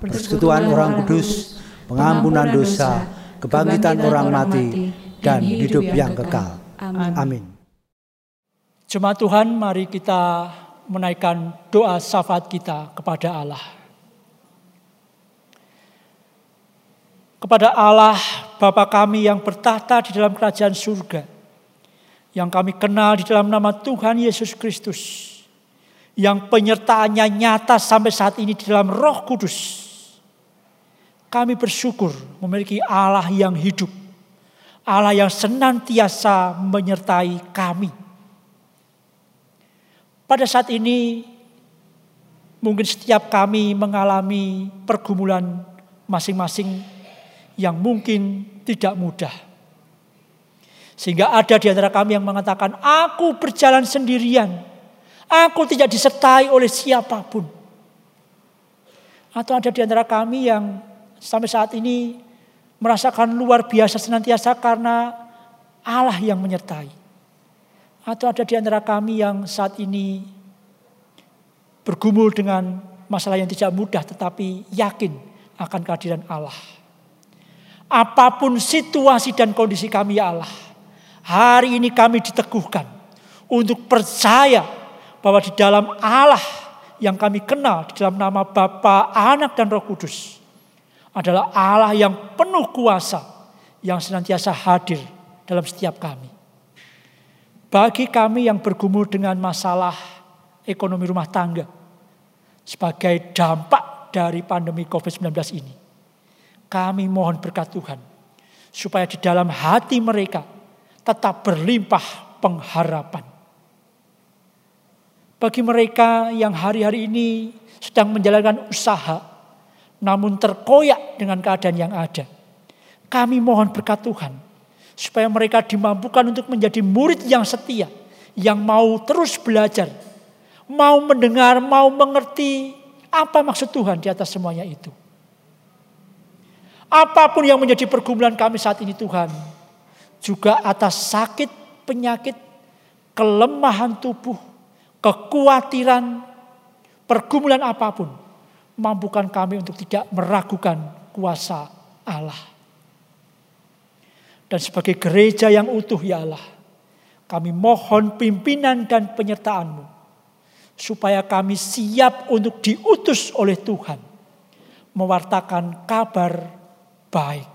persekutuan orang kudus, pengampunan dosa, kebangkitan orang mati, dan hidup yang kekal. Amin. Jemaat Tuhan, mari kita menaikkan doa syafaat kita kepada Allah. kepada Allah Bapa kami yang bertahta di dalam kerajaan surga. Yang kami kenal di dalam nama Tuhan Yesus Kristus. Yang penyertaannya nyata sampai saat ini di dalam roh kudus. Kami bersyukur memiliki Allah yang hidup. Allah yang senantiasa menyertai kami. Pada saat ini mungkin setiap kami mengalami pergumulan masing-masing yang mungkin tidak mudah. Sehingga ada di antara kami yang mengatakan, aku berjalan sendirian. Aku tidak disertai oleh siapa pun. Atau ada di antara kami yang sampai saat ini merasakan luar biasa senantiasa karena Allah yang menyertai. Atau ada di antara kami yang saat ini bergumul dengan masalah yang tidak mudah tetapi yakin akan kehadiran Allah. Apa pun situasi dan kondisi kami ya Allah. Hari ini kami diteguhkan untuk percaya bahwa di dalam Allah yang kami kenal di dalam nama Bapa, Anak dan Roh Kudus adalah Allah yang penuh kuasa yang senantiasa hadir dalam setiap kami. Bagi kami yang bergumul dengan masalah ekonomi rumah tangga sebagai dampak dari pandemi COVID-19 ini kami mohon berkat Tuhan. Supaya di dalam hati mereka tetap berlimpah pengharapan. Bagi mereka yang hari-hari ini sedang menjalankan usaha. Namun terkoyak dengan keadaan yang ada. Kami mohon berkat Tuhan. Supaya mereka dimampukan untuk menjadi murid yang setia. Yang mau terus belajar. Mau mendengar, mau mengerti apa maksud Tuhan di atas semuanya itu. Apa pun yang menjadi pergumulan kami saat ini Tuhan. Juga atas sakit, penyakit, kelemahan tubuh, kekhawatiran, pergumulan apa pun. Mampukan kami untuk tidak meragukan kuasa Allah. Dan sebagai gereja yang utuh ya Allah. Kami mohon pimpinan dan penyertaanmu. Supaya kami siap untuk diutus oleh Tuhan. Mewartakan kabar baik.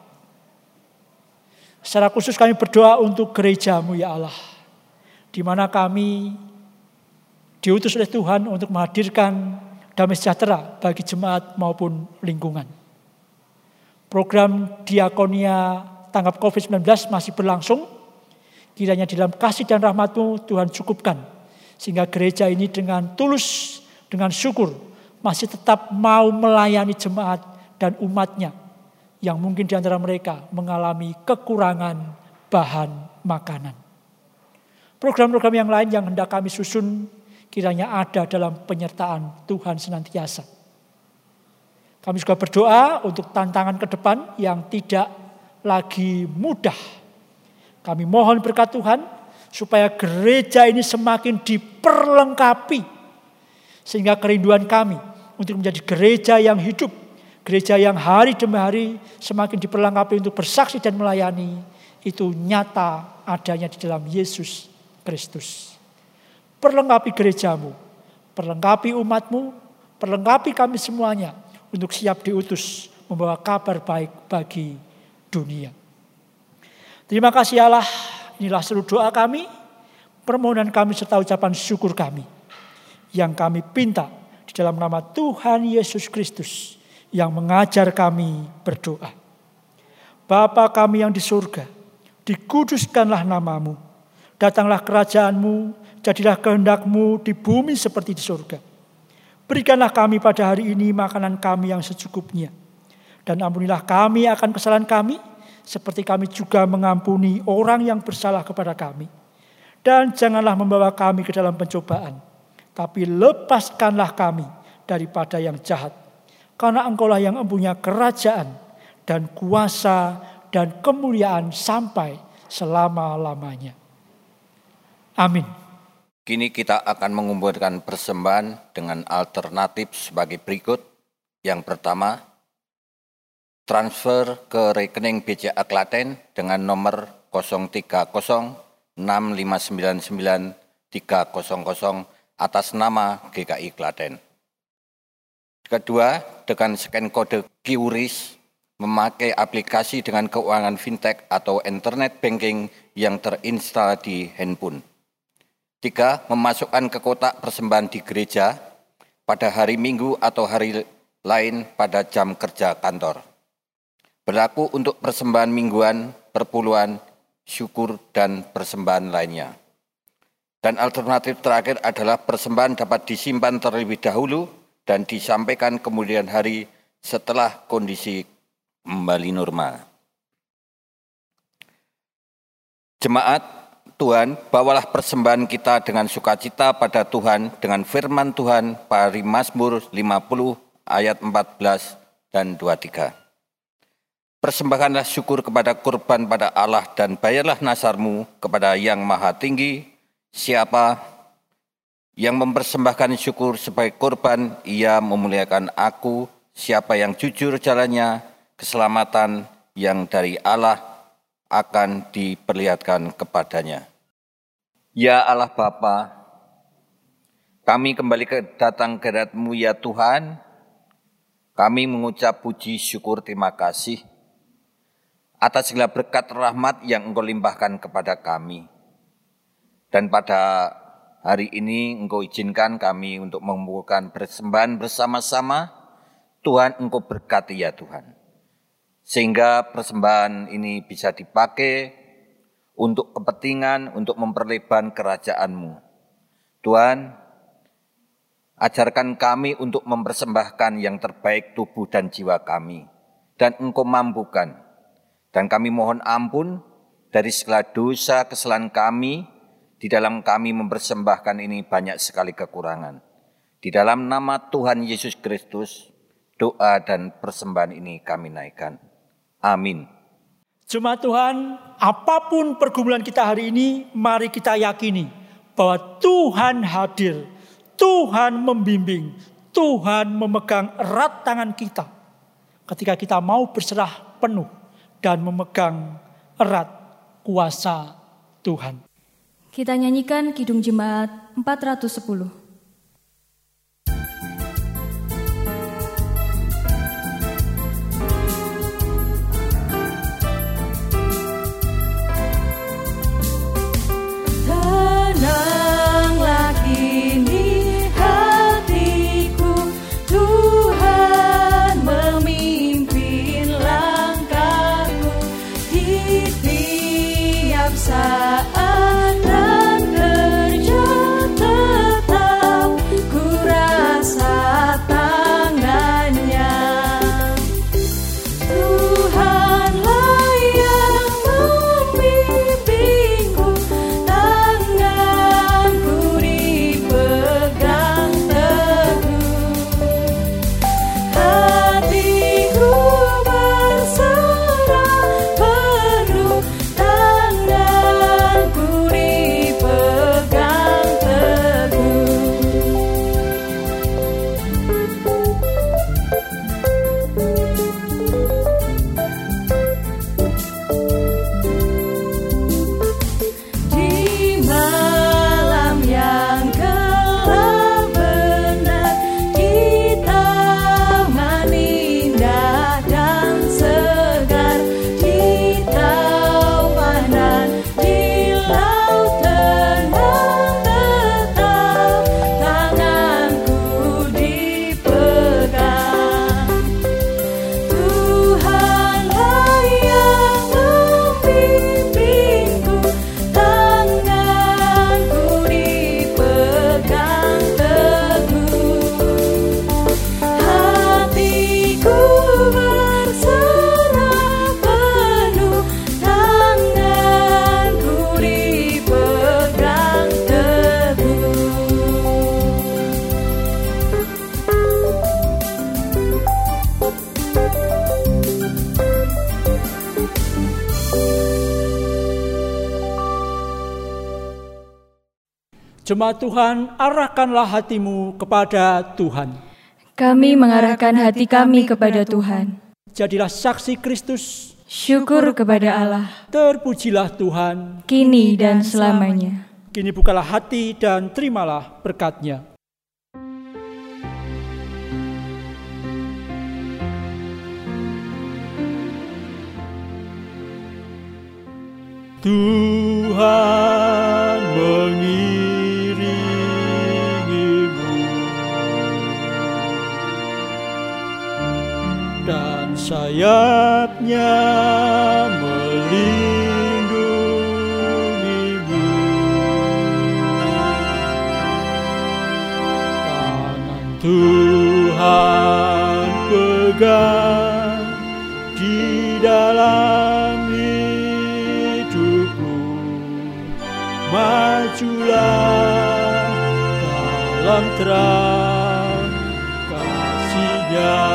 Secara khusus kami berdoa untuk gerejamu ya Allah. Di mana kami diutus oleh Tuhan untuk menghadirkan damai sejahtera bagi jemaat maupun lingkungan. Program diakonia tanggap COVID-19 masih berlangsung. Kiranya dalam kasih dan rahmatmu Tuhan cukupkan. Sehingga gereja ini dengan tulus, dengan syukur masih tetap mau melayani jemaat dan umatnya yang mungkin di antara mereka mengalami kekurangan bahan makanan. Program-program yang lain yang hendak kami susun kiranya ada dalam penyertaan Tuhan senantiasa. Kami juga berdoa untuk tantangan ke depan yang tidak lagi mudah. Kami mohon berkat Tuhan supaya gereja ini semakin diperlengkapi. Sehingga kerinduan kami untuk menjadi gereja yang hidup Gereja yang hari demi hari semakin diperlengkapi untuk bersaksi dan melayani. Itu nyata adanya di dalam Yesus Kristus. Perlengkapi gerejamu, perlengkapi umatmu, perlengkapi kami semuanya untuk siap diutus membawa kabar baik bagi dunia. Terima kasih Allah, inilah seluruh doa kami, permohonan kami serta ucapan syukur kami. Yang kami pinta di dalam nama Tuhan Yesus Kristus yang mengajar kami berdoa. Bapa kami yang di surga, dikuduskanlah namamu. Datanglah kerajaanmu, jadilah kehendakmu di bumi seperti di surga. Berikanlah kami pada hari ini makanan kami yang secukupnya. Dan ampunilah kami akan kesalahan kami, seperti kami juga mengampuni orang yang bersalah kepada kami. Dan janganlah membawa kami ke dalam pencobaan, tapi lepaskanlah kami daripada yang jahat. Karena engkaulah yang mempunyai kerajaan dan kuasa dan kemuliaan sampai selama-lamanya. Amin. Kini kita akan mengumpulkan persembahan dengan alternatif sebagai berikut. Yang pertama, transfer ke rekening BCA Klaten dengan nomor 03065993000 atas nama GKI Klaten. Kedua, dengan scan kode QRIS memakai aplikasi dengan keuangan fintech atau internet banking yang terinstal di handphone. Tiga, memasukkan ke kotak persembahan di gereja pada hari Minggu atau hari lain pada jam kerja kantor. Berlaku untuk persembahan mingguan, perpuluhan, syukur, dan persembahan lainnya. Dan alternatif terakhir adalah persembahan dapat disimpan terlebih dahulu dan disampaikan kemudian hari setelah kondisi kembali normal. Jemaat Tuhan, bawalah persembahan kita dengan sukacita pada Tuhan dengan firman Tuhan pari Mazmur 50 ayat 14 dan 23. Persembahkanlah syukur kepada kurban pada Allah dan bayarlah nasarmu kepada yang maha tinggi Siapa yang mempersembahkan syukur sebagai korban, ia memuliakan aku. Siapa yang jujur jalannya, keselamatan yang dari Allah akan diperlihatkan kepadanya. Ya Allah Bapa, kami kembali ke datang ke mu ya Tuhan. Kami mengucap puji syukur terima kasih atas segala berkat rahmat yang Engkau limpahkan kepada kami. Dan pada hari ini Engkau izinkan kami untuk mengumpulkan persembahan bersama-sama. Tuhan Engkau berkati ya Tuhan. Sehingga persembahan ini bisa dipakai untuk kepentingan, untuk memperlebar kerajaan-Mu. Tuhan, ajarkan kami untuk mempersembahkan yang terbaik tubuh dan jiwa kami. Dan Engkau mampukan. Dan kami mohon ampun dari segala dosa kesalahan kami, di dalam kami mempersembahkan ini banyak sekali kekurangan. Di dalam nama Tuhan Yesus Kristus, doa dan persembahan ini kami naikkan. Amin. Jemaat Tuhan, apa pun pergumulan kita hari ini, mari kita yakini bahwa Tuhan hadir, Tuhan membimbing, Tuhan memegang erat tangan kita. Ketika kita mau berserah penuh dan memegang erat kuasa Tuhan. Kita nyanyikan Kidung Jemaat 410. Jemaat Tuhan, arahkanlah hatimu kepada Tuhan. Kami mengarahkan hati kami kepada Tuhan. Jadilah saksi Kristus, Syukur kepada Allah, terpujilah Tuhan. kini dan selamanya. Kini bukalah hati dan terimalah berkatnya. Tuhan sayapnya melindungimu. Tangan Tuhan pegang di dalam hidupmu majulah dalam terang kasihnya